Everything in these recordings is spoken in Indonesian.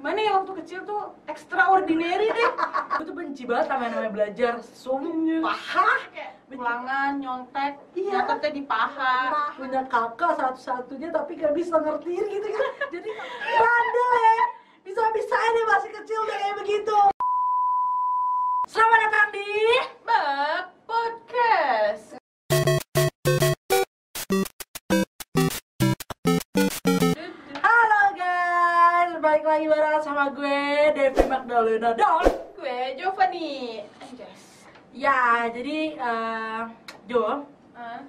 gimana ya waktu kecil tuh extraordinary deh. Gue tuh benci banget sama yang namanya belajar. Sumpah. Kayak ulangan nyontek Iya. nyatetnya di paha. Punya kakak satu-satunya tapi gak bisa ngertiin gitu kan. Jadi bandel ya. Bisa-bisa dia masih kecil udah kayak begitu. Selamat datang di Bab podcast Magdalena dan gue Giovanni Anjas. Ya jadi eh, Jo Ah,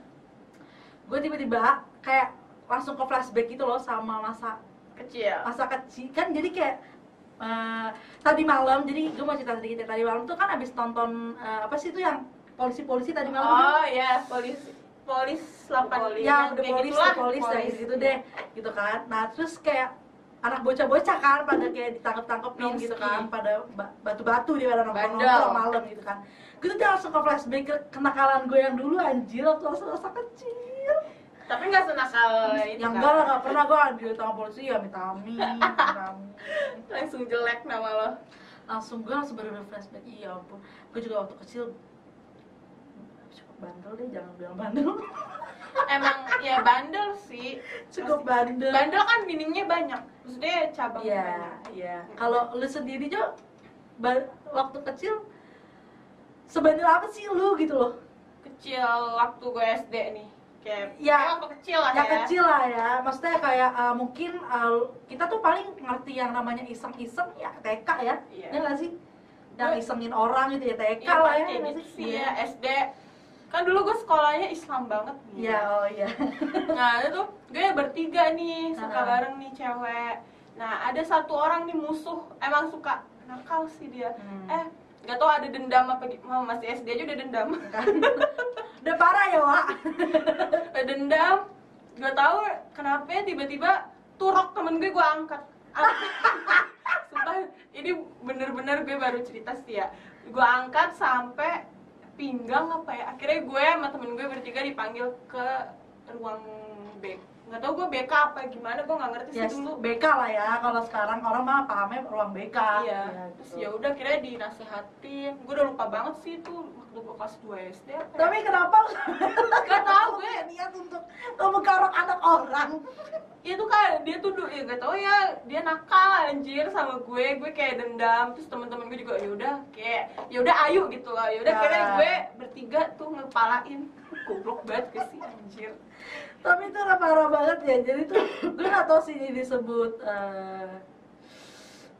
gue tiba-tiba kayak langsung ke flashback gitu loh sama masa kecil. masa kecil. Kan jadi kayak eh, tadi malam jadi gue mau cerita sedikit. Ya tadi malam tuh kan abis nonton eh, apa sih itu yang polisi-polisi tadi malam oh ya polis polis 8 yang the kayak police, gitulah, the police, kayak gitu deh gitu kan. Nah terus kayak anak bocah-bocah kan pada kayak ditangkep-tangkepin gitu Nongski. kan pada ba- batu-batu di pada nongkrong malam gitu kan. Gue tuh langsung ke flashback ke kenakalan gue yang dulu anjir waktu masa masa kecil. Tapi nggak senakal itu yang enggak lah nggak pernah gue ambil tangan polisi ya amin. langsung jelek nama lo. Langsung gue langsung bener flashback iya ampun. Gue juga waktu kecil cukup bandel deh jangan bilang bandel. Emang ya bandel sih. Cukup Masih- bandel. Bandel kan meaningnya banyak maksudnya Iya, banyak iya. Kalau lu sendiri Jo, waktu kecil sebandel apa sih lu gitu loh? kecil waktu gue SD nih kayak Ya, kayak waktu kecil lah Ya ya kecil lah ya. Maksudnya kayak uh, mungkin uh, kita tuh paling ngerti yang namanya iseng-iseng ya TK ya. Iya. Ya nggak sih? Yang isengin orang gitu ya TK Iya, lah ya. nggak gitu sih ya SD kan dulu gue sekolahnya Islam banget nih Iya, oh iya. nah itu tuh gue bertiga nih suka Ah. bareng nih cewek nah ada satu orang nih musuh emang suka nakal sih dia Hmm. eh nggak tau ada dendam apa gimana masih SD aja udah dendam Kan? Udah parah ya, Wak. Udah dendam nggak tahu kenapa ya tiba-tiba turok temen gue gue angkat Sumpah, ini bener-bener gue baru cerita sih ya gue angkat sampai pinggang apa ya akhirnya gue sama temen gue bertiga dipanggil ke ruang B nggak tahu gue BK apa gimana gue nggak ngerti sih Ya, dulu BK lah ya. Kalau sekarang orang mah pahamnya ruang BK. iya Ya, terus gitu. ya udah kira dinasehatin gue udah lupa banget sih itu gue kelas 2 SD apa ya? Tapi kenapa Gak tau gue niat untuk memengkarok anak orang? itu kan dia tuh ya gak tau ya dia nakal anjir sama gue gue kayak dendam terus teman-teman gue juga ya udah kayak ya udah ayo gitu lah ya udah kira gue bertiga tuh ngepalain goblok banget ke sih anjir Tapi itu parah banget ya. Jadi tuh gue gak tau sih ini disebut eh,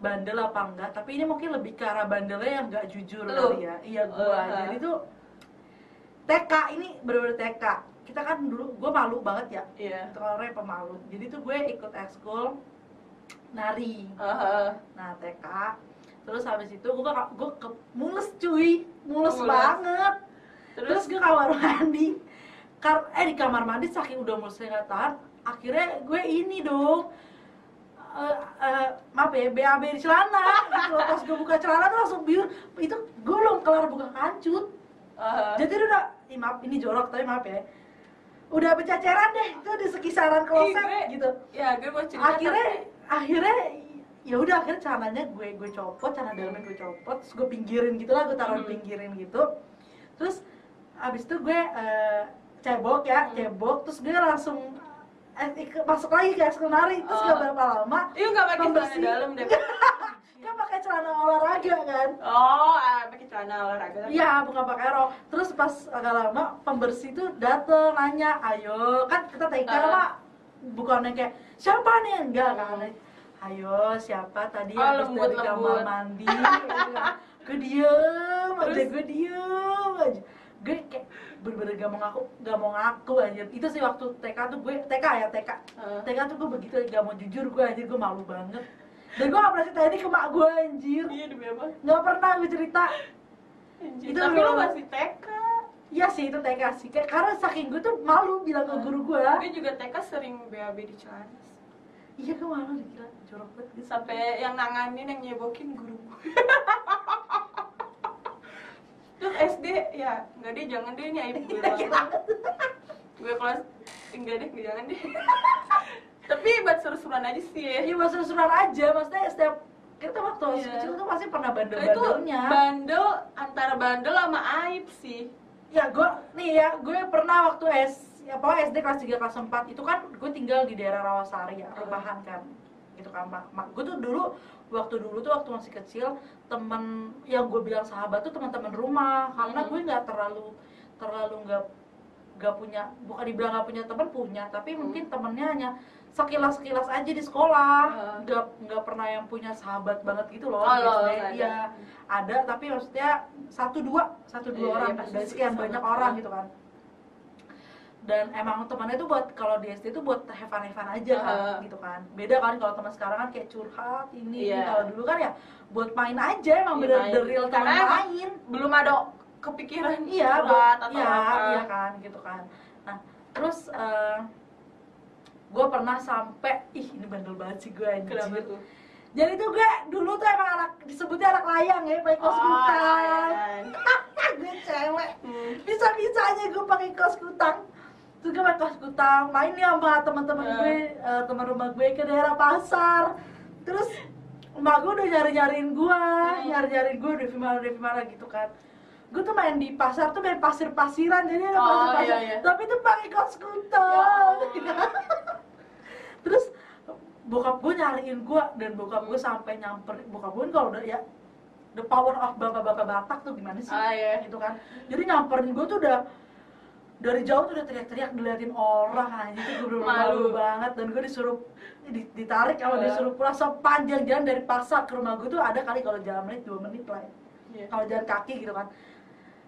bandel apa enggak. Tapi ini mungkin lebih ke arah bandelnya yang gak jujur Lu? kali ya. Iya gua. Uh-huh. Jadi tuh TK ini bener-bener TK. Kita kan dulu gue malu banget ya. Itu orangnya pemalu. Jadi tuh gue ikut ekskul nari. Heeh. Nah TK. Terus habis itu gue gue ke mules cuy, mules, Mules. banget. Terus terus gue kamar mandi Kar eh di kamar mandi saking udah mulai nggak tahan akhirnya gue ini dong eh eh, maaf ya BAB di celana gitu pas gue buka celana tuh langsung biru itu gue belum kelar buka kancut heeh. jadi udah ih, maaf ini jorok tapi maaf ya udah berceceran deh itu di sekisaran kloset gue- gitu ya gue mau cerita akhirnya tapi- akhirnya ya udah akhirnya celananya gue gue copot celana dalamnya gue copot terus gue pinggirin gitu lah gue taruh Hmm. pinggirin gitu terus abis itu gue eh, cebok ya Hmm. cebok terus gue langsung masuk lagi ke ekskul nari terus Oh. gak berapa lama Iya nggak pakai celana dalam deh. kan pakai celana olahraga kan Oh, ah, pakai celana olahraga. Iya, bukan pakai rok. Terus pas agak lama pembersih tuh dateng nanya, ayo kan kita TK Ah. mah bukannya kayak siapa nih enggak kan? Ayo siapa tadi Oh, habis dari lembut-lembut. kamar mandi? gitu kan. gue diem aja, gue diem aja. Gue kayak bener-bener gak mau ngaku, gak mau ngaku anjir. Itu sih waktu TK tuh gue TK ya TK. Heeh. TK tuh gue begitu gak mau jujur gue anjir gue malu banget. Dan gue gak pernah cerita ini ke mak gue anjir. Iya demi apa? Gak pernah gue cerita. Anjir, Itu Tapi lo masih TK. Iya sih itu TK sih, Kayak- karena saking gue tuh malu bilang ke guru gue Gue juga TK sering BAB di celana. Iya gue malu gila, jorok banget Sampai yang nanganin yang nyebokin guru gue. SD ya, enggak deh jangan deh ini aib gue banget. gue kelas enggak deh jangan deh. Tapi buat seru-seruan aja sih ya. Iya bahasa surat aja, maksudnya setiap kita waktu Iya. kecil tuh pasti pernah bandel-bandelnya bandel antara bandel sama aib sih ya gue nih ya gue pernah waktu S ya pokoknya SD kelas 3 kelas 4 itu kan gue tinggal di daerah Rawasari ya rumahan kan gitu kan mak, mak gue tuh dulu waktu dulu tuh waktu masih kecil temen yang gue bilang sahabat tuh teman-teman rumah. Karena Hmm. gue nggak terlalu terlalu nggak nggak punya bukan dibilang nggak punya teman punya. Tapi Hmm. mungkin temennya hanya sekilas sekilas aja di sekolah. Hmm. nggak nggak pernah yang punya sahabat banget gitu loh. Oh, loh, ada. Iya ada. Tapi maksudnya satu dua satu dua Iya, orang. iya, dari sekian banyak orang gitu kan dan emang temannya itu buat kalau di SD itu buat have fun have fun aja kan gitu kan. Beda kan kalau teman sekarang kan kayak curhat ini ini. Iya. kalau dulu kan ya buat main aja emang Iya, bener the real teman Karena main. belum ada kepikiran iya buat atau iya apa. iya kan gitu kan. Nah terus gue pernah sampai ih ini bandel banget sih gue kenapa anjir tuh? Jadi tuh gue dulu tuh emang anak disebutnya anak layang ya pakai kos Oh, kutang. iya. gue cewek. Hmm. bisa bisanya gue pakai kos kutang terus gue pakai kos kutang main nih sama teman-teman Eh. gue eh, teman rumah gue ke daerah pasar terus emak gue udah nyari nyariin gue Hmm. nyari nyariin gue Devi mana Devi mana gitu kan gue tuh main di pasar tuh main pasir pasiran jadi ada Oh, pasir pasir iya, iya. tapi tuh pakai Ya kutang Allah. terus bokap gue nyariin gue dan bokap gue sampai nyamper bokap gue kalau udah ya the power of bapak-bapak Batak tuh gimana sih Ah, iya. gitu kan jadi nyamperin gue tuh udah dari jauh tuh udah teriak-teriak diliatin orang aja tuh gue malu Malu. banget dan gue disuruh di- ditarik kalau Eh. disuruh pulang sepanjang jalan dari pasar ke rumah gue tuh ada kali kalau jalan menit dua menit lah ya. Iya. kalau jalan kaki gitu kan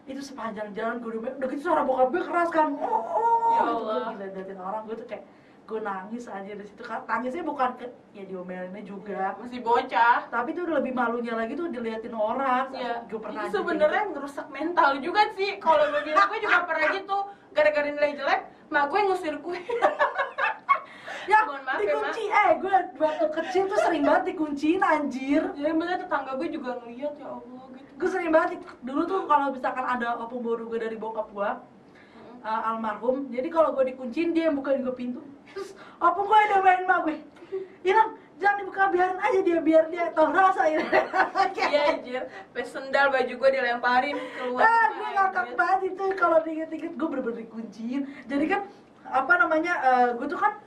itu sepanjang jalan gue udah udah gitu suara bokap gue keras kan oh, oh Ya gitu gue Allah. gila diliatin orang gue tuh kayak gue nangis aja di situ kan tangisnya bukan ke ya diomelinnya juga masih bocah tapi tuh udah lebih malunya lagi tuh diliatin orang Iya, gue pernah itu sebenarnya ngerusak mental juga sih. Kalau gue bilang gue juga pernah gitu, gara-gara nilai jelek, mak gue ngusir gue. ya Mohon maaf ya, dikunci. eh gue waktu kecil tuh sering banget dikunciin anjir. Jadi misalnya tetangga gue juga ngeliat ya Allah gitu. gue sering banget dulu tuh kalau misalkan ada opung baru gue dari bokap gue uh, almarhum jadi kalau gue dikunciin dia yang bukain gue pintu. Terus opung gue udah main sama gue. Irang jangan dibuka biarin aja dia biar dia tau rasa ya Iya anjir, pas sendal baju gue dilemparin keluar. ah gue ngakak banget itu kalau diinget-inget gue bener-bener dikunciin jadi kan apa namanya uh, gue tuh kan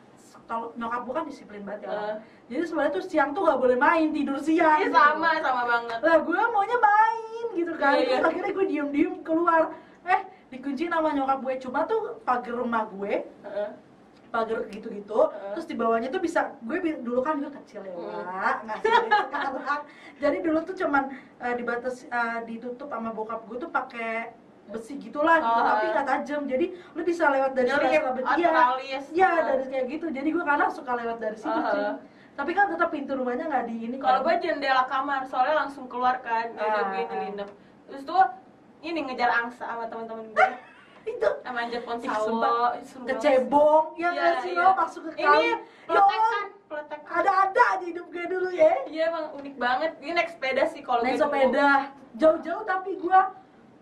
kalau nyokap gue kan disiplin banget ya Eh. jadi sebenarnya tuh siang tuh gak boleh main tidur siang Iya gitu. sama, sama banget. lah gue maunya main gitu kan Iya, terus iya. akhirnya gue diem diem keluar eh dikunci nama nyokap gue cuma tuh pagar rumah gue. Pagar gitu-gitu terus di bawahnya tuh bisa gue dulu kan gue kecil ya. Wak, nggak seperti sekarang jadi dulu tuh cuman eh, dibatas eh, ditutup sama bokap gue tuh pakai besi gitulah gitu Oh, tapi nggak tajam jadi lu bisa lewat dari sela-sela iya alis. iya Heeh. dari kayak gitu jadi gue kadang suka lewat dari situ Heeh. cuy tapi kan tetap pintu rumahnya nggak di ini Kalau kan. gue jendela kamar, soalnya langsung keluar kan, jadi Ah. gue nyelinap. Terus tuh ini ngejar angsa sama teman-teman gue, itu sama pohon sawo, kecebong ya Iya, nggak sih iya. lo masuk ke Ini kali ya peletekan, Allah, peletekan. ada-ada aja hidup gue dulu ya Iya emang unik banget. Ini naik sepeda sih kalau naik sepeda jauh-jauh tapi gue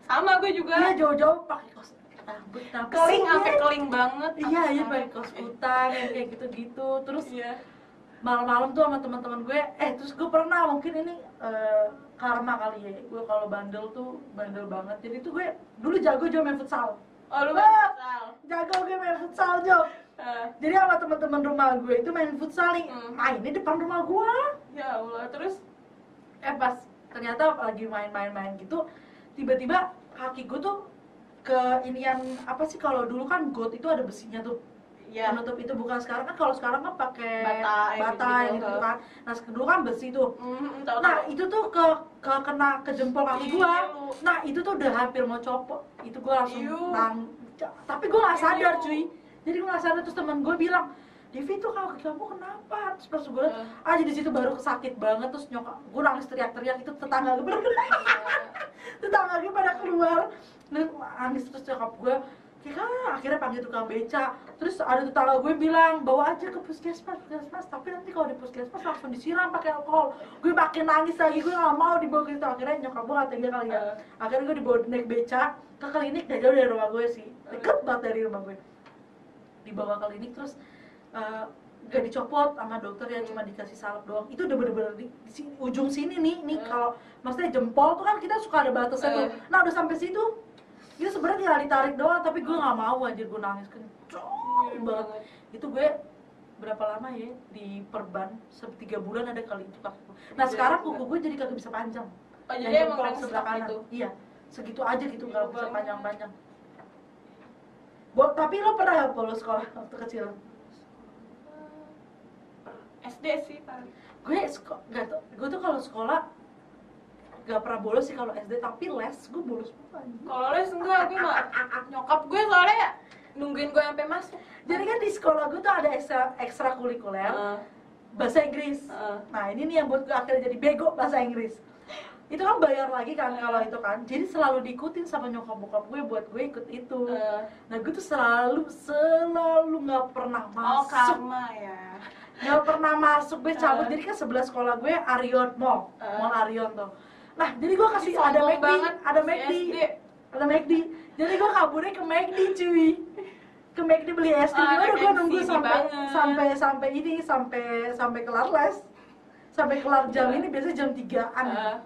Sama gue juga. iya jauh-jauh pakai kos rambut keling sampai Nek? keling banget. iya iya pakai kos kutang yang kayak gitu-gitu terus Iya. malam-malam tuh sama teman-teman gue eh terus gue pernah mungkin ini eh, karma kali ya gue kalau bandel tuh bandel banget jadi tuh gue dulu jago jo main futsal Oh lu main futsal. jago gue main futsal jo. Eh, jadi sama teman-teman rumah gue itu main futsal nih. Hmm. mainnya depan rumah gue ya Allah terus? Eh pas ternyata lagi main-main-main gitu tiba-tiba kaki gue tuh ke ini yang apa sih kalau dulu kan got itu ada besinya tuh. Ya penutup itu bukan sekarang kan kalau sekarang kan pakai Bata, yang bata yang gitu ha. kan. Nah dulu kan besi tuh. Hmm, tahu nah tahu. itu tuh ke, ke kena ke jempol kaki Iya, gua. nah itu tuh udah hampir mau copot itu gua langsung nang tapi gua nggak sadar Iu. cuy. Jadi gua nggak sadar terus teman gua bilang Devi tuh kalau kamu kenapa? Terus pas gue Eh. aja di situ baru sakit banget. Terus nyokap gue nangis teriak-teriak itu tetangga gue tetangga gue pada keluar. Nangis terus nyokap gue kayak ah, akhirnya panggil tukang beca. Terus ada tetangga gue bilang bawa aja ke puskesmas puskesmas. Tapi nanti kalau di puskesmas langsung disiram pakai alkohol. Gue makin nangis lagi gue gak mau dibawa ke situ. Akhirnya nyokap gue gak tega kali ya. Eh. akhirnya gue dibawa naik beca ke klinik gak jauh dari rumah gue sih. Deket banget dari rumah gue. Dibawa ke klinik terus eh, gak dicopot sama dokter ya cuma dikasih salep doang. Itu udah bener-bener di, di ujung sini nih nih Hmm. kalau maksudnya jempol tuh kan kita suka ada batasnya tuh. Eh. nah udah sampai situ itu sebenarnya tinggal ditarik doang tapi gue nggak mau aja gue nangis kenceng banget itu gue berapa lama ya di perban se- tiga bulan ada kali itu kaki gue. nah Iya, sekarang iya. kuku gue jadi kagak bisa panjang Oh, Yang jadi emang jempol ringsek sebelah kanan gitu? iya segitu aja gitu Iya nggak bisa panjang-panjang Bo, tapi lo pernah nggak bolos sekolah waktu kecil? SD sih paling gue gak tau, gue tuh kalau sekolah gak pernah bolos sih kalau SD tapi les gue bolos anjing. kalau les enggak gue mah nyokap gue soalnya nungguin gue sampai masuk. Jadi kan di sekolah gue tuh ada ekstra ekstrakurikuler Heeh, bahasa Inggris. Heeh. nah ini nih yang buat gue akhirnya jadi bego bahasa Inggris. Itu kan bayar lagi kan kalau itu kan. Jadi selalu diikutin sama nyokap bokap gue buat gue ikut itu. Eh, nah gue tuh selalu selalu nggak pernah oh masuk. karma ya. Nggak pernah masuk gue cabut. Eh. jadi kan sebelah sekolah gue Arion Mall. Eh. Mall Arion tuh nah jadi gue kasih Sombong ada McD ada McD ada McD jadi gue kaburnya ke McD cuy. Ke McD beli es krim Ah, udah gue nunggu sampai sampai sampai ini sampai sampai kelar les. Sampai kelar jam ini biasanya jam 3an Eh,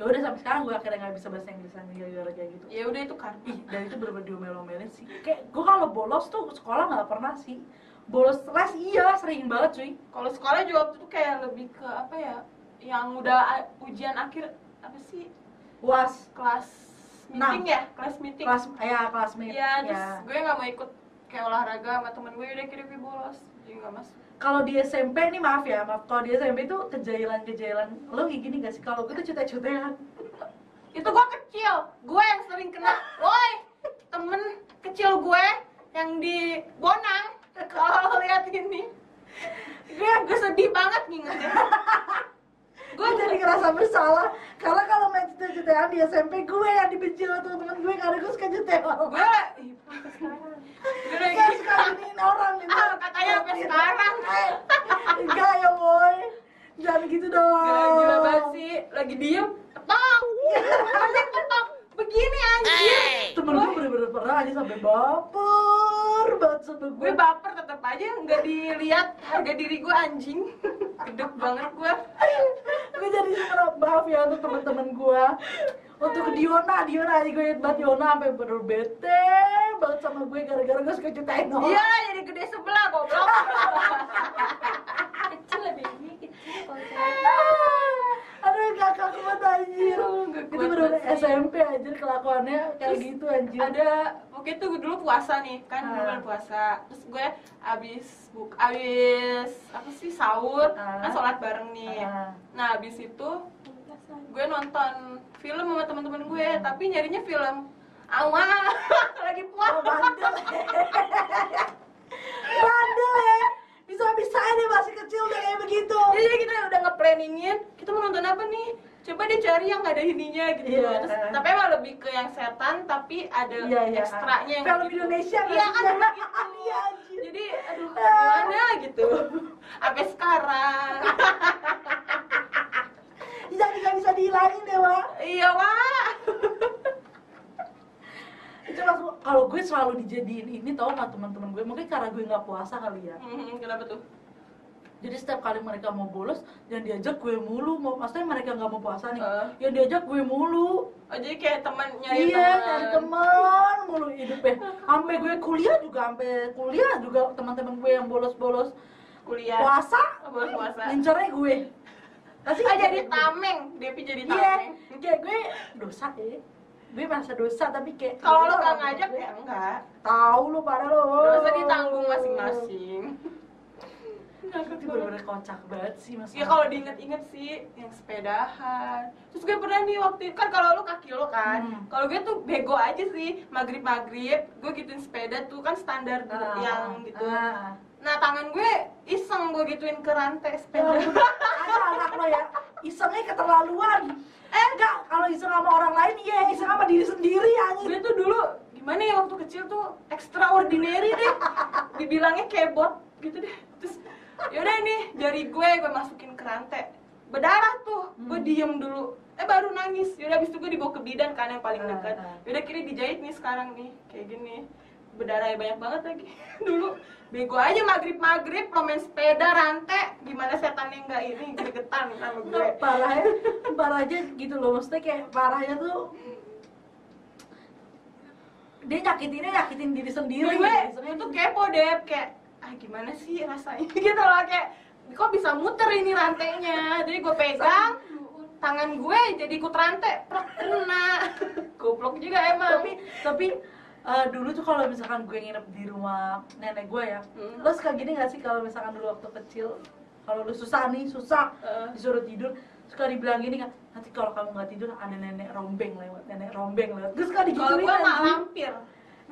ya udah sampai sekarang gue akhirnya nggak bisa bahasa Inggris lagi gara-gara kayak gitu. Ya udah itu karma. Ih dan itu bener-bener diomel-omelin sih. Kayak gue kalau bolos tuh sekolah nggak pernah sih. Bolos les iya sering banget cuy. Kalau sekolah juga waktu itu kayak lebih ke apa ya yang udah ujian akhir apa sih? Was. Kelas meeting ya? Kelas meeting. Kelas ya classmate Iya, terus ya. gue nggak mau ikut kayak olahraga sama temen gue udah kira gue bolos jadi nggak masuk kalau di SMP nih maaf ya maaf. Kalau di SMP tuh kejailan-kejailan. Lo kayak gini gak sih? Kalau gue tuh cutek-cutekan itu gue kecil. Gue yang sering kena. Woi temen kecil gue yang di Bonang. Kalau lihat ini. Gue gue sedih banget ngingetnya gue jadi ngerasa bersalah. Karena kalau main cutek-cutekan di SMP gue yang dibenci sama temen-temen gue karena gue suka cutek gue gue suka giniin orang gitu Ah, katanya sampai sekarang. Eh, Enggak ya boy. Jangan gitu dong. Gila, gila banget sih. Lagi diem tetok anjing tetok begini anjing Temen gue bener-bener pernah aja sampai baper banget sama gue gue baper tetap aja. Nggak dilihat harga diri gue anjing. Gedek banget gue gue jadi sebenarnya maaf ya untuk teman-teman gue untuk Diona Diona aja gue banget Diona sampai bener bete banget sama gue gara-gara gue suka ceritain orang. iya jadi gede sebelah goblok kecil lebih ini kecil kalau cewek Ah, aduh kuat anjir. Itu banget sih. SMP anjir kelakuannya kayak Terus gitu anjir. ada waktu itu dulu puasa nih kan Ah. bulan puasa. Terus gue abis buk abis apa sih sahur Ah. kan sholat bareng nih. Ah. nah abis itu gue nonton film sama teman-teman gue tapi nyarinya film. Awal lagi Oh, puasa bandel. Bandel ya. Bisa bisa dia masih kecil udah kayak begitu. Jadi kita udah nge-planningin. Kita mau nonton apa nih coba deh cari yang ada ininya gitu. Iya. terus tapi emang lebih ke yang setan tapi ada Iya, iya. ekstranya yang Film gitu. Indonesia iya kan begitu Iya, jadi aduh gimana gitu. Sampai sekarang. Jadi nggak bisa dihilangin deh wah iya wah itu langsung kalau gue selalu dijadiin ini tau sama teman-teman gue? Mungkin karena gue nggak puasa kali ya. Hmm, kenapa tuh jadi setiap kali mereka mau bolos yang diajak gue mulu. Mau maksudnya mereka nggak mau puasa nih. Eh. yang diajak gue mulu. Oh jadi kayak teman nyari iya nyari teman mulu hidupnya sampai gue kuliah juga sampai kuliah juga teman-teman gue yang bolos-bolos. Kuliah. Puasa? Oh, bolos puasa. Ngincernya gue. Kasih ah jadi tameng. Devi jadi iya tameng. kayak gue dosa ya. Gue merasa dosa tapi kayak kalau lo gak ngajak ya enggak. Tahu lu pada lu dosa ditanggung masing-masing itu bener-bener kocak banget sih mas Ya kalau diinget-inget sih yang sepedahan. Terus gue pernah nih waktu itu kan kalau lu kaki lo kan. Hmm. Kalau gue tuh bego aja sih maghrib maghrib gue gituin sepeda tuh kan standar Ah, yang gitu. ah. Nah tangan gue iseng gue gituin ke rantai Ya sepeda. ampun, ada anak lo ya isengnya keterlaluan eh enggak kalau iseng sama orang lain iya iseng sama diri sendiri gue anjing tuh dulu gimana ya waktu kecil tuh extraordinary deh. Dibilangnya kebot gitu deh. Terus yaudah nih jari gue gue masukin ke rantai. Berdarah tuh gue Hmm. diem dulu. Eh baru nangis. Yaudah abis itu gue dibawa ke bidan kan yang paling Ah, dekat. ah. yaudah kira dijahit nih sekarang nih. Kayak gini. Berdarahnya banyak banget lagi. Dulu bego aja maghrib maghrib lo main sepeda rantai. Gimana setannya nggak ini gregetan sama gue. Nggak, parahnya parahnya gitu loh. Maksudnya kayak parahnya tuh dia nyakitinnya nyakitin diri sendiri. Gue gitu. tuh kepo deh kayak ah gimana sih rasanya? Gitu loh kayak kok bisa muter ini rantainya? Jadi gue pegang tangan gue jadi ikut rantai prak, kena. Goblok juga emang. Tapi tapi eh, dulu tuh kalau misalkan gue nginep di rumah nenek gue ya Hmm. lo suka gini gak sih kalau misalkan dulu waktu kecil? Kalau lu susah nih susah Eh. disuruh tidur suka dibilang gini kan nanti kalau kamu nggak tidur ada nenek rombeng lewat nenek rombeng lewat. Gue suka kalau digituin gue mak anjing. lampir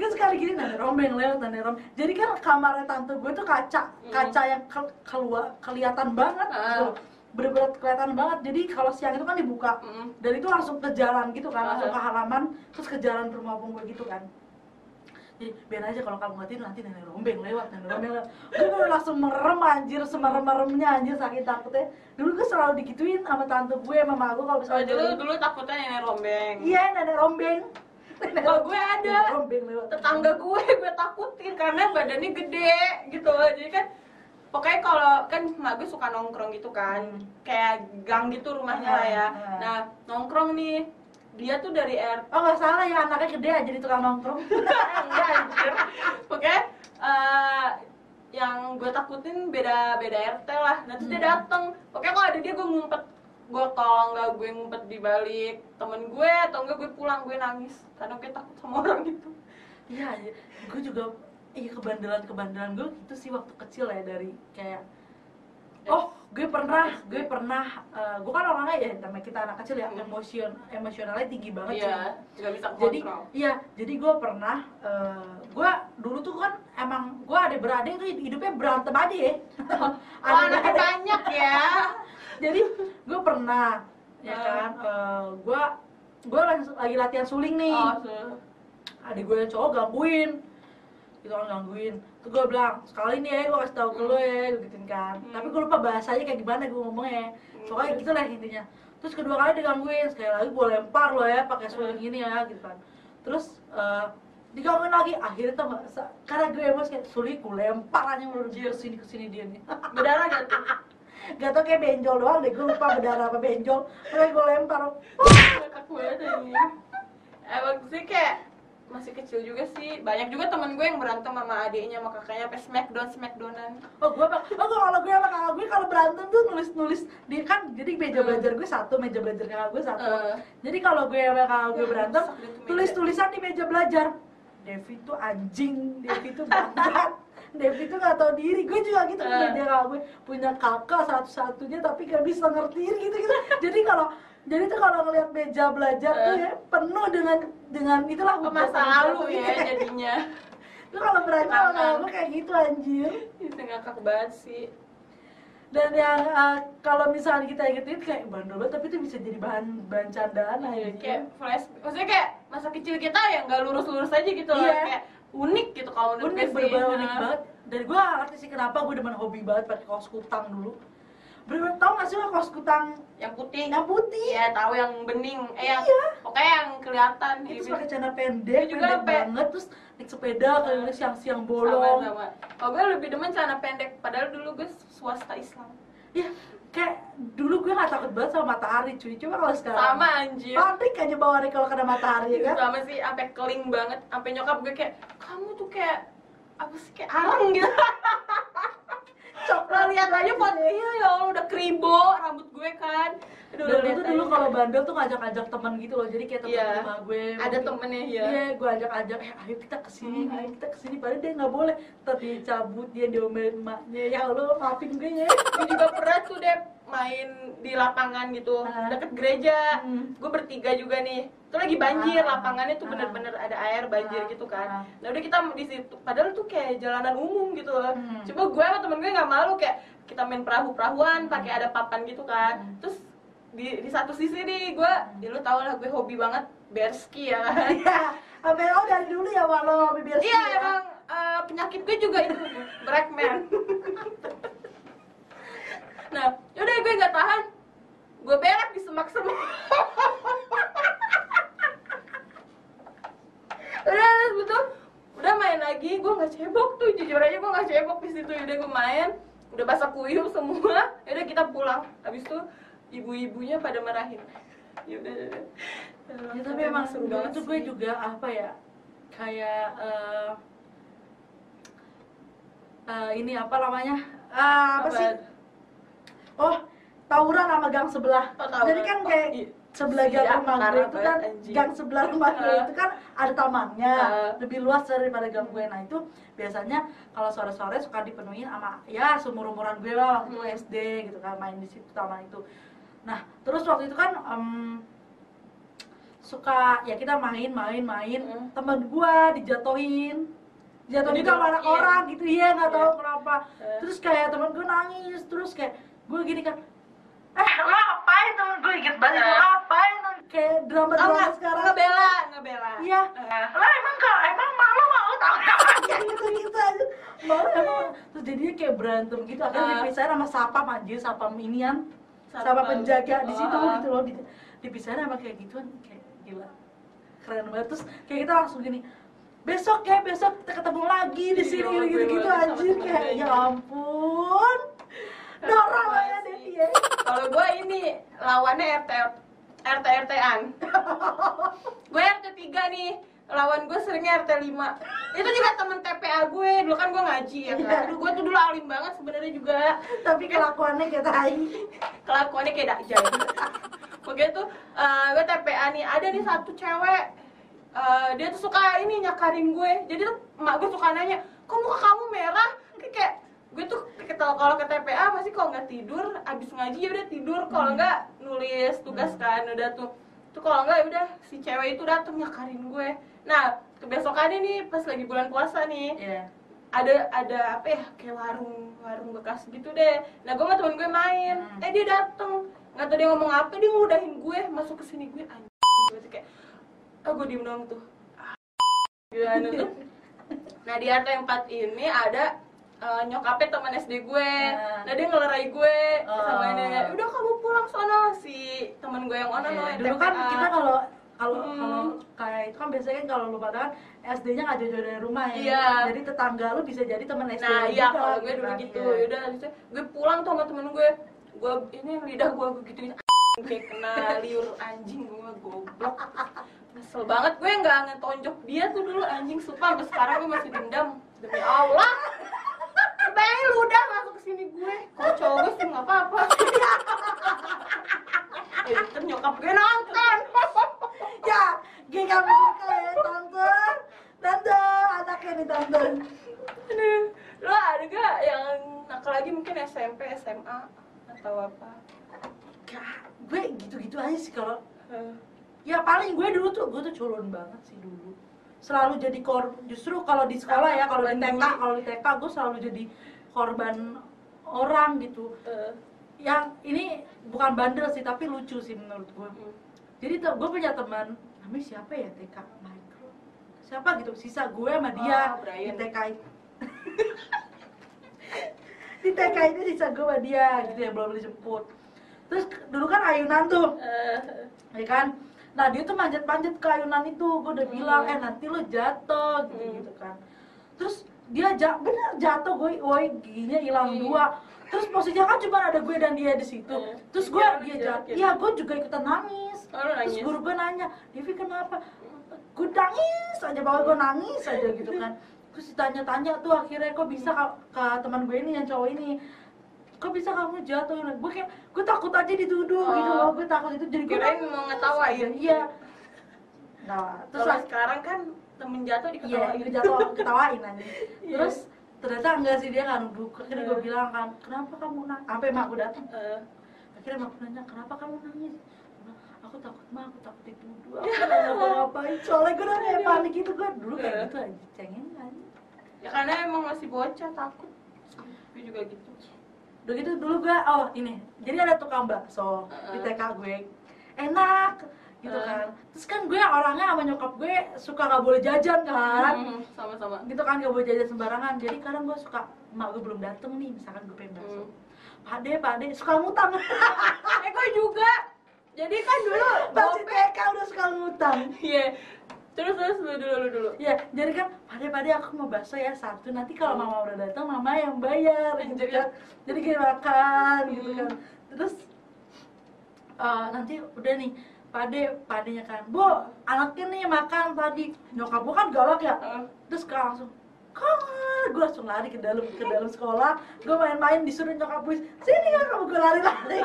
gue sekali gini nenek rombeng lewat nenek rombeng jadi kan kamarnya tante gue tuh kaca Hmm. kaca yang kel- keluar kelihatan banget loh. bener-bener kelihatan banget jadi kalau siang itu kan dibuka Mm. dan itu langsung ke jalan gitu kan langsung Ah. ke halaman terus ke jalan rumah opung gue gitu kan jadi biar aja kalau kamu nggak tidur nanti nenek rombeng lewat nenek rombeng lewat gue langsung merem anjir semerem-meremnya anjir saking takutnya dulu gue selalu digituin sama tante gue sama mama gue kalau Oh, misalnya dulu tidur. dulu takutnya nenek rombeng iya nenek rombeng Kalau gue ada. tetangga gue gue takutin karena badannya gede gitu. Jadi kan pokoknya kalau kan mak gue suka nongkrong gitu kan. Hmm. kayak gang gitu rumahnya lah ya. Hmm. nah nongkrong nih dia tuh dari RT oh nggak salah ya anaknya gede aja di tukang nongkrong. Enggak anjir. Pokoknya eh, yang gue takutin beda beda RT lah. Nah terus dia Hmm. dateng. Pokoknya kalau ada dia gue ngumpet gue tolong nggak gue ngumpet di balik temen gue atau enggak gue pulang gue nangis karena gue takut sama orang gitu iya iya. gue juga iya kebandelan kebandelan gue gitu sih waktu kecil ya dari kayak oh gue pernah gue pernah eh, gue kan orangnya ya namanya kita anak kecil ya Hmm. emosion emosionalnya tinggi banget iya bisa jadi iya jadi gue pernah eh, gue dulu tuh kan emang gue ada beradik tuh hidupnya berantem aja ya Oh, anaknya banyak ya. jadi gue pernah ya Hmm. kan gue gue lagi latihan suling nih. Oh, adik gue yang cowok gangguin. Gitu kan gangguin. Tuh gue bilang sekali nih ya gue kasih tau ke lo ya gue gituin kan. Hmm. tapi gue lupa bahasanya kayak gimana gue ngomongnya. Pokoknya gitu lah intinya. Terus kedua kali digangguin sekali lagi gue lempar lo ya pakai suling gini ya gitu kan. Terus eh, digangguin lagi. Akhirnya tuh karena gue emosi kayak suling gue lempar aja mulu ke sini ke sini dia nih. Berdarah gak tuh? gak tau kayak benjol doang deh gue lupa berdarah apa benjol pokoknya gue lempar Ngakak banget ini. Emang sih kayak masih kecil juga sih. Banyak juga temen gue yang berantem sama adiknya sama kakaknya sampai smackdown smackdownan. Oh gue bang, oh kalau gue sama kakak gue kalau berantem tuh nulis nulis di kan jadi meja Hmm. belajar gue satu meja belajar kakak gue satu. Eh. Jadi kalau gue sama kakak gue Ya, berantem tulis tulisan di meja belajar. Devi tuh anjing, Devi tuh bangsat. Devi tuh gak tau diri, gue juga gitu meja kakak gue punya kakak satu-satunya tapi gak bisa ngerti gitu gitu. Jadi kalau jadi tuh kalau ngeliat meja belajar tuh Eh. ya penuh dengan dengan itulah Oh, masa lalu ya jadinya. Lu kalau berantem sama kakak Kenangan. gue kayak gitu anjir. Itu ngakak banget sih. dan yang uh, kalau misalnya kita ingetin kayak bandel banget tapi itu bisa jadi bahan bahan candaan aja Iya, kayak flash, maksudnya kayak masa kecil kita yang nggak lurus-lurus aja gitu loh, Iya. kayak unik gitu kalau menurut unik gue sih. bener-bener unik banget dan gue gak ngerti sih kenapa gue demen hobi banget pakai kaos kutang dulu bener-bener tau gak sih lo kaos kutang Yang putih. yang putih Iya, tahu yang bening. Eh yang Iya. pokoknya yang kelihatan terus Iya, pakai celana pendek juga pendek sampai- banget terus naik sepeda keliling siang-siang sama bolong sama. Kalau gue lebih demen celana pendek, padahal dulu gue swasta Islam. Ya kayak dulu gue gak takut banget sama matahari cuy coba kalau sekarang Sama anjir. panik aja bawaannya kalau kena matahari ya kan Sama sih sampai keling banget, sampai nyokap gue kayak kamu tuh kayak apa sih kayak arang gitu. coklat lihat aja iya ya Allah udah kribo rambut gue kan. Aduh, lihat itu dulu kalau bandel tuh ngajak-ngajak teman gitu loh jadi kayak teman Iya. rumah gue ada mungkin- temennya ya. Iya, gue ajak-ajak, eh ayo kita ke sini, Mhm. ayo kita ke sini. Padahal dia nggak boleh, dia cabut, dia diomelin emaknya. Ya Allah, maafin gue ya. gue juga pernah tuh deh main di lapangan gitu Ah. deket gereja Hmm. gue bertiga juga nih itu lagi banjir Ah. lapangannya tuh Ah. bener-bener ada air banjir Ah. gitu kan nah udah kita di situ padahal tuh kayak jalanan umum gitu loh Hmm. cuma gue sama temen gue nggak malu kayak kita main perahu-perahuan Hmm. pakai ada papan gitu kan Hmm. terus di, di satu sisi nih gue ya lu tau lah gue hobi banget berski ya kan Iya, lo dari dulu ya walau bibir Iya emang eh, penyakit gue juga itu Brackman. nah, yaudah gue nggak tahan, gue belak di semak-semak. udah betul, udah main lagi. Cebok di situ. Udah gue main. Udah basah kuyup semua. Udah kita pulang. Habis itu ibu-ibunya pada marahin. Ya udah ya, tapi emang seru banget itu gue juga apa ya kayak eh, eh, ini apa namanya? Ah, apa, Apa? sih? Oh tawuran sama gang sebelah. Oh, tawuran. jadi kan kayak Oh, iya. Sebelah gang Iya, rumah gue itu kan anjing. gang sebelah rumah gue itu kan ada tamannya Ah. lebih luas daripada gang gue nah itu biasanya kalau sore-sore suka dipenuhin sama ya seumur umuran gue lah waktu Hmm. SD gitu kan main di situ taman itu nah terus waktu itu kan em, suka ya kita main main main Hmm. temen gua dijatuhin Jadi sama anak iya. orang gitu iya nggak tahu Iya. kenapa Eh. terus kayak temen gue nangis terus kayak gue gini kan eh lo temen gue inget banget. Eh. ngapain? Kayak drama Oh, drama nggak, sekarang. Ngebela, ngebela. Iya. Eh. lo emang kak emang malu malu tau kayak gitu gitu aja. Malu emang. Terus jadinya kayak berantem gitu. Akhirnya Ah. dipisahin sama sapam anjir sapam inian. Sama Satpam. penjaga di situ Oh. gitu loh. Di- dipisahin sama kayak gituan. Kayak gila. Keren banget. Terus kayak kita langsung gini besok ya besok kita ketemu lagi di Iya, sini gue gitu gitu anjir kayak ya ampun Dora lah ya ya. Kalau gue ini lawannya RT RT RT-an. gue RT 3 nih. Lawan gue seringnya RT 5 Itu juga temen TPA gue, dulu kan gue ngaji ya Iya. kan Aduh gue tuh dulu alim banget sebenarnya juga. Tapi kelakuannya kayak tai. Kelakuannya kayak dakjal Pokoknya tuh eh, gue TPA nih, ada nih satu cewek eh, Dia tuh suka ini nyakarin gue. Jadi tuh emak gue suka nanya, kok muka kamu merah? Kayak, kayak gue tuh kalau kalau ke TPA pasti kalau nggak tidur abis ngaji ya udah tidur. Kalau nggak nulis tugas kan udah tuh. Tuh kalau nggak ya udah si cewek itu dateng nyakarin gue. Nah kebesokannya nih pas lagi bulan puasa nih Iya. ada ada apa ya kayak warung warung bekas gitu deh. Nah gue sama temen gue main. Hmm. eh dia dateng. Nggak tahu dia ngomong apa dia ngudahin gue. Masuk ke sini gue anjing. Gue tuh kayak ah gue diem doang tuh. Ah, nah di RT 4 ini ada eh, nyokapnya teman SD gue Ah. nah dia ngelerai gue sama Oh. ini udah kamu pulang sono si teman gue yang ono no Iya, yang dulu kan kita kalau kalau Hmm. kalau kayak itu kan biasanya kan kalau lu pada kan SD-nya nggak jauh-jauh dari rumah ya. Iya. Jadi tetangga lu bisa jadi teman SD. Nah iya kalau gue dulu kan. gitu, habis itu gue pulang tuh sama temen gue Gue ini lidah gue gue gituin kayak kena liur anjing gue goblok Kesel banget gue nggak ngetonjok dia tuh dulu anjing sumpah sampai sekarang gue masih dendam demi Allah Bayangin lu udah masuk ke sini gue Kalau cowok gue sih nggak apa-apa Eh, ntar nyokap gue nonton Ya, gue gak suka ya tante. Tante, anaknya nih tante. Aduh, Lo ada gak yang nakal lagi mungkin SMP, SMA atau apa? Gak, gue gitu-gitu aja sih kalau Eh, ya paling gue dulu tuh gue tuh culun banget sih dulu selalu jadi kor justru kalau di sekolah ya kalau di TK kalau di TK gue selalu jadi korban orang gitu. Eh, yang ini bukan bandel sih tapi lucu sih menurut gue hmm. jadi gue punya teman namanya siapa ya TK Michael. Siapa gitu? Sisa gue sama dia Oh, di Brian. TK itu di TK itu sisa gue sama dia gitu ya belum dijemput. Terus dulu kan ayunan tuh. Eh, ya kan nah dia tuh manjat-manjat ke ayunan itu gue udah Hmm. bilang eh nanti lo jatuh gitu Hmm. gitu kan terus dia ja bener jatuh gue woi giginya hilang Hmm. dua terus posisinya kan cuma ada gue dan dia di situ Hmm. terus gue Dia dia jatuh jatuhin. iya gue juga ikutan nangis Oh, terus guru gue nanya Devi kenapa gue nangis aja bahwa gue nangis aja gitu kan terus ditanya-tanya tuh akhirnya kok bisa ke, ke teman gue ini yang cowok ini kok bisa kamu jatuh gue kayak gue takut aja dituduh Oh. gitu loh gue takut itu jadi gue Kirain mau ngetawain. iya nah terus Kalau sekarang kan temen jatuh iya diketawain. gue jatuh ketawain aja Iya. terus ternyata enggak sih dia kan nuduh akhirnya gue bilang kan kenapa kamu nangis sampai mak gue datang Eh, akhirnya mak gue nanya kenapa kamu nangis aku takut mah aku takut dituduh aku nggak ngapa-ngapain soalnya gue udah kayak panik gitu gue dulu kayak Eh. gitu aja cengeng aja ya karena emang masih bocah takut. Gue juga gitu. Udah gitu dulu gue oh ini jadi ada tukang bakso di Heeh. TK gue enak gitu Heeh. kan terus kan gue orangnya sama nyokap gue suka nggak boleh jajan kan Hmm, sama-sama. gitu kan gak boleh jajan sembarangan jadi kadang gue suka emak gue belum dateng nih misalkan gue pengen bakso Hmm. pade pade suka ngutang Eh gue juga. Jadi kan dulu masih TK udah suka ngutang Iya. Terus terus lu dulu lu dulu Ya, jadi kan pada-pada aku mau bakso ya satu. Nanti kalau mama udah datang, mama yang bayar gitu kan. Jadi kayak makan gitu kan. Terus eh, nanti udah nih, pade padenya kan, bu anaknya nih makan tadi. Nyokap gua kan galak ya. Terus kan langsung Kak, gue langsung lari ke dalam ke dalam sekolah. Gue main-main disuruh nyokap gue, sini kan kamu gue lari-lari.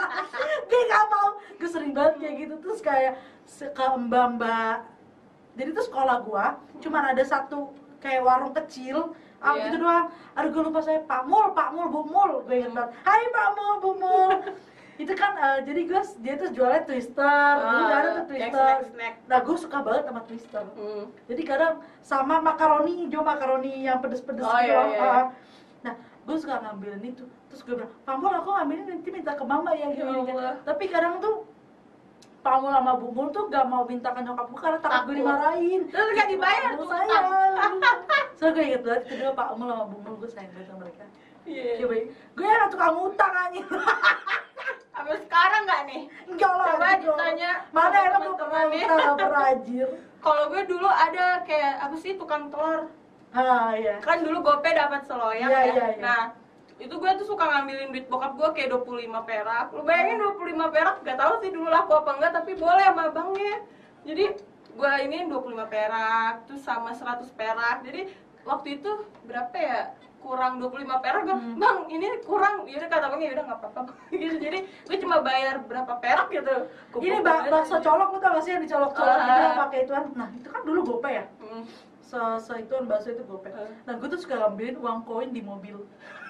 gue gak mau. Gue sering banget kayak gitu. Terus kayak ke mbak-mbak jadi tuh sekolah gua cuman ada satu kayak warung kecil ah Iya. gitu doang aduh gue lupa saya Pak Mul Pak Mul Bu Mul gue inget banget Hai Pak Mul Bu Mul itu kan eh, jadi gue dia tuh jualnya twister dulu udah ada tuh twister snack-snack. nah gue suka banget sama twister Hmm. jadi kadang sama makaroni hijau makaroni yang pedes-pedes Oh, gitu iya, loh. iya, Ah. iya. nah gue suka ngambilin itu terus gue bilang Pamul aku ngambilin nanti minta ke mama ya Ya gini Allah. tapi kadang tuh Pamul sama Bumul tuh gak mau minta ke nyokap gue karena takut gue dimarahin. Terus gak dibayar Gue tuh, sayang so gue inget banget kedua Pak Mul sama Bumul gue sayang banget sama mereka. Iya. Coba gue yang tukang utang anjing. Sampai sekarang nggak nih? Enggak lah Coba ditanya Mana sama enak lu pernah utang gak pernah anjir Kalau gue dulu ada kayak apa sih tukang telur. Ah iya. Kan dulu gope dapat seloyang Iya, ya. iya, iya. Nah, itu gue tuh suka ngambilin duit bokap gue kayak 25 perak. Lu bayangin 25 perak, gak tahu sih dulu laku apa enggak, tapi boleh sama abangnya. Jadi gue ini 25 perak, terus sama 100 perak. Jadi waktu itu berapa ya? kurang 25 perak gue, Hmm. bang ini kurang yaudah kata abangnya yaudah nggak apa-apa gitu jadi gue cuma bayar berapa perak gitu Gua Ini bak bakso aja. colok lu tau gak sih yang dicolok-colok Ah. gitu yang pakai ituan Nah itu kan dulu gope ya Hmm. se se ituan bakso itu gope Ah. Nah gue tuh suka ngambilin uang koin di mobil ya udah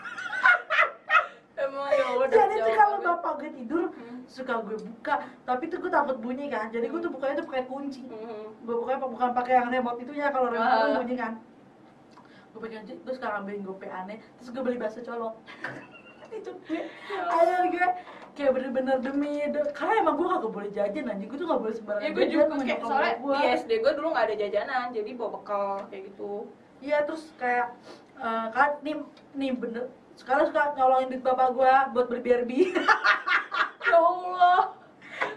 Jadi tuh kalau bapak gue tidur Hmm. suka gue buka Tapi tuh gue takut bunyi kan Jadi gue tuh bukanya tuh pakai kunci Hmm. Gue bukanya bukan pakai yang remote itu ya kalau remote Ah. bunyi kan Gue pakai kunci terus suka ngambilin gope aneh Terus gue beli bakso colok itu gue gue kayak bener-bener demi de- karena emang gue gak boleh jajan anjing gue tuh gak boleh sembarangan Ya gue juga kayak soalnya gua. di SD gue dulu nggak ada jajanan, jadi bawa bekal kayak gitu. Iya terus kayak eh, kan nih nih bener sekarang suka nyolongin duit bapak gua buat beli BRB Ya Allah.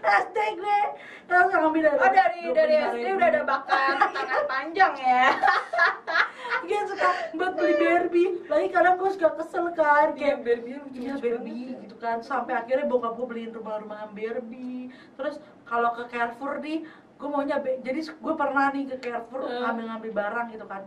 SD gue. Terus ngambil dari Oh dari dari 25.000. SD udah ada bakat tangan panjang ya. Gue suka buat beli BRB lagi kadang gue suka kesel kan Kayak kayak Barbie Iya Barbie gitu kan. Sampai akhirnya bokap gue beliin rumah-rumahan Barbie. Terus kalau ke Carrefour nih gue maunya jadi gue pernah nih ke Carrefour ngambil-ngambil barang gitu kan.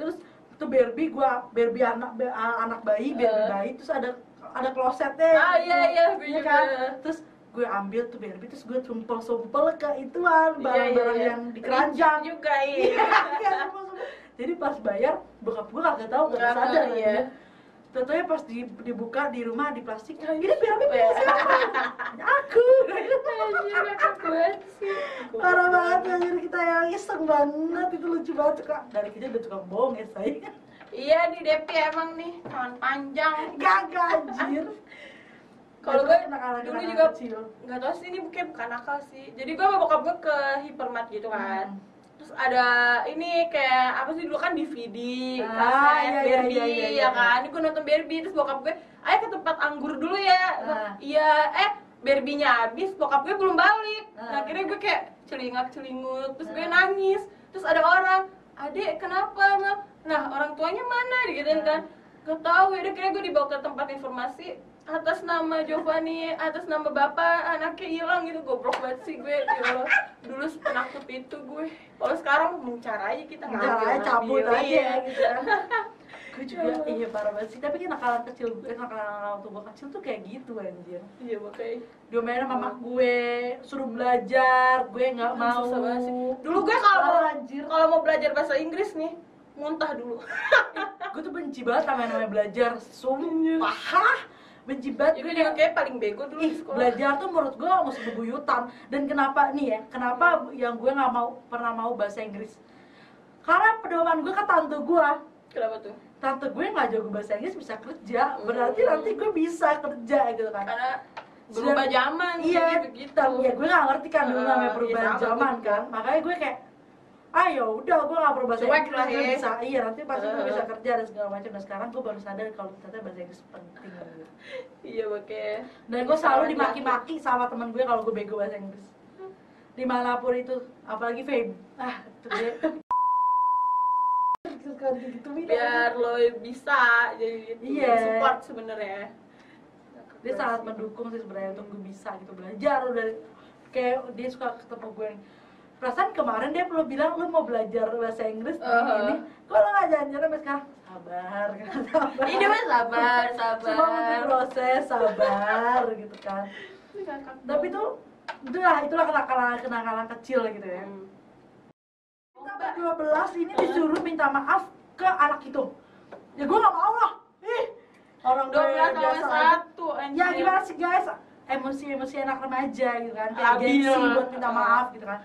Terus itu Barbie gue Barbie anak anak bayi Barbie Eh. bayi terus ada ada klosetnya Ah, iya, iya, gue Iya kan terus gue ambil tuh Barbie terus gue sumpel-sumpel ke ituan Iya, barang-barang iya, iya. yang di keranjang juga Iya, iya. iya, jadi pas bayar bokap gue kagak tahu kagak Nggak, sadar iya. Tentunya pas di, dibuka di rumah di plastik, Ya, ini punya siapa? Aku. Anjir. Parah banget jadi kita yang iseng banget itu lucu banget kak. Dari kita udah tukang bohong ya saya. Iya nih Depi emang nih tangan panjang. Gagak anjir. Kalau gue dulu juga kecil. nggak tahu sih ini bukan bukan nakal sih. Jadi gue sama bokap gue ke hypermart gitu kan. Hmm. Terus ada ini kayak apa sih dulu kan DVD, Ah, kaset, iya, iya, Barbie, iya, iya, ya iya. kan. Ini gue nonton Barbie terus bokap gue, ayo ke tempat anggur dulu ya. Ah. Iya, eh Barbie-nya habis, bokap gue belum balik. Ah. Nah, akhirnya gue kayak celingak celingut, terus gue Ah. nangis. Terus ada orang, adek kenapa? Nah orang tuanya mana? Ah. kan. Gak tahu ya, akhirnya gue dibawa ke tempat informasi atas nama Giovanni, atas nama bapak, anaknya hilang gitu. Goblok banget sih gue ya Allah. dulu penakut itu gue. Kalau sekarang mencar aja kita Caranya ngambil, cabut ngambil, aja iya. gitu kan. gue juga iya parah banget sih. Tapi kan nakalan kecil gue nakalan waktu gue kecil tuh kayak gitu anjir. Iya makanya. Diomelin sama mak gue suruh belajar. Gue nggak mau. dulu gue kalau mau kalau mau belajar bahasa Inggris nih muntah dulu. Gue tuh benci banget sama yang namanya belajar. Sumpah benci banget gue kayak paling bego dulu ih di sekolah. belajar tuh menurut gue mesti bebuyutan dan kenapa nih ya kenapa yang gue nggak mau pernah mau bahasa Inggris? Karena pedoman gue ke tante gue kenapa tuh? Tante gue nggak jago bahasa Inggris bisa kerja. Berarti Hmm. nanti gue bisa kerja gitu kan. Karena berubah zaman iya begitu ya gue nggak ngerti kan dulu namanya iya, perubahan sama, zaman kan. Makanya gue kayak ah ya udah gue nggak perlu bahasa Cuek Inggris lah gue ya. bisa iya nanti pasti gue Ah. bisa kerja dan segala macam. Dan sekarang gue baru sadar kalau ternyata bahasa Inggris penting. Gitu. iya makanya dan gue selalu dimaki-maki sama temen gue kalau gue bego bahasa Inggris. Di mana pun itu apalagi fame. Ah itu dia. Gitu biar lo bisa jadi Iya. support sebenarnya. Dia sangat mendukung sih sebenarnya untuk gue bisa gitu belajar. Udah kayak dia suka ketemu gue yang perasaan kemarin dia perlu bilang lu mau belajar bahasa Inggris nih Uh-huh. ini? Kok lo nggak jalan-jalan sampai sekarang? Sabar kan sabar. Ini mah sabar sabar. Semua butuh proses sabar gitu kan. Tapi tuh itulah itulah kenakalan kenakalan kecil gitu ya. Hmm. Kita 12 ini disuruh minta maaf ke anak itu. Ya gue gak mau lah. Ih orang dua belas sama satu ya gimana sih guys? Emosi emosi anak remaja gitu kan. Kayak gengsi buat minta maaf gitu kan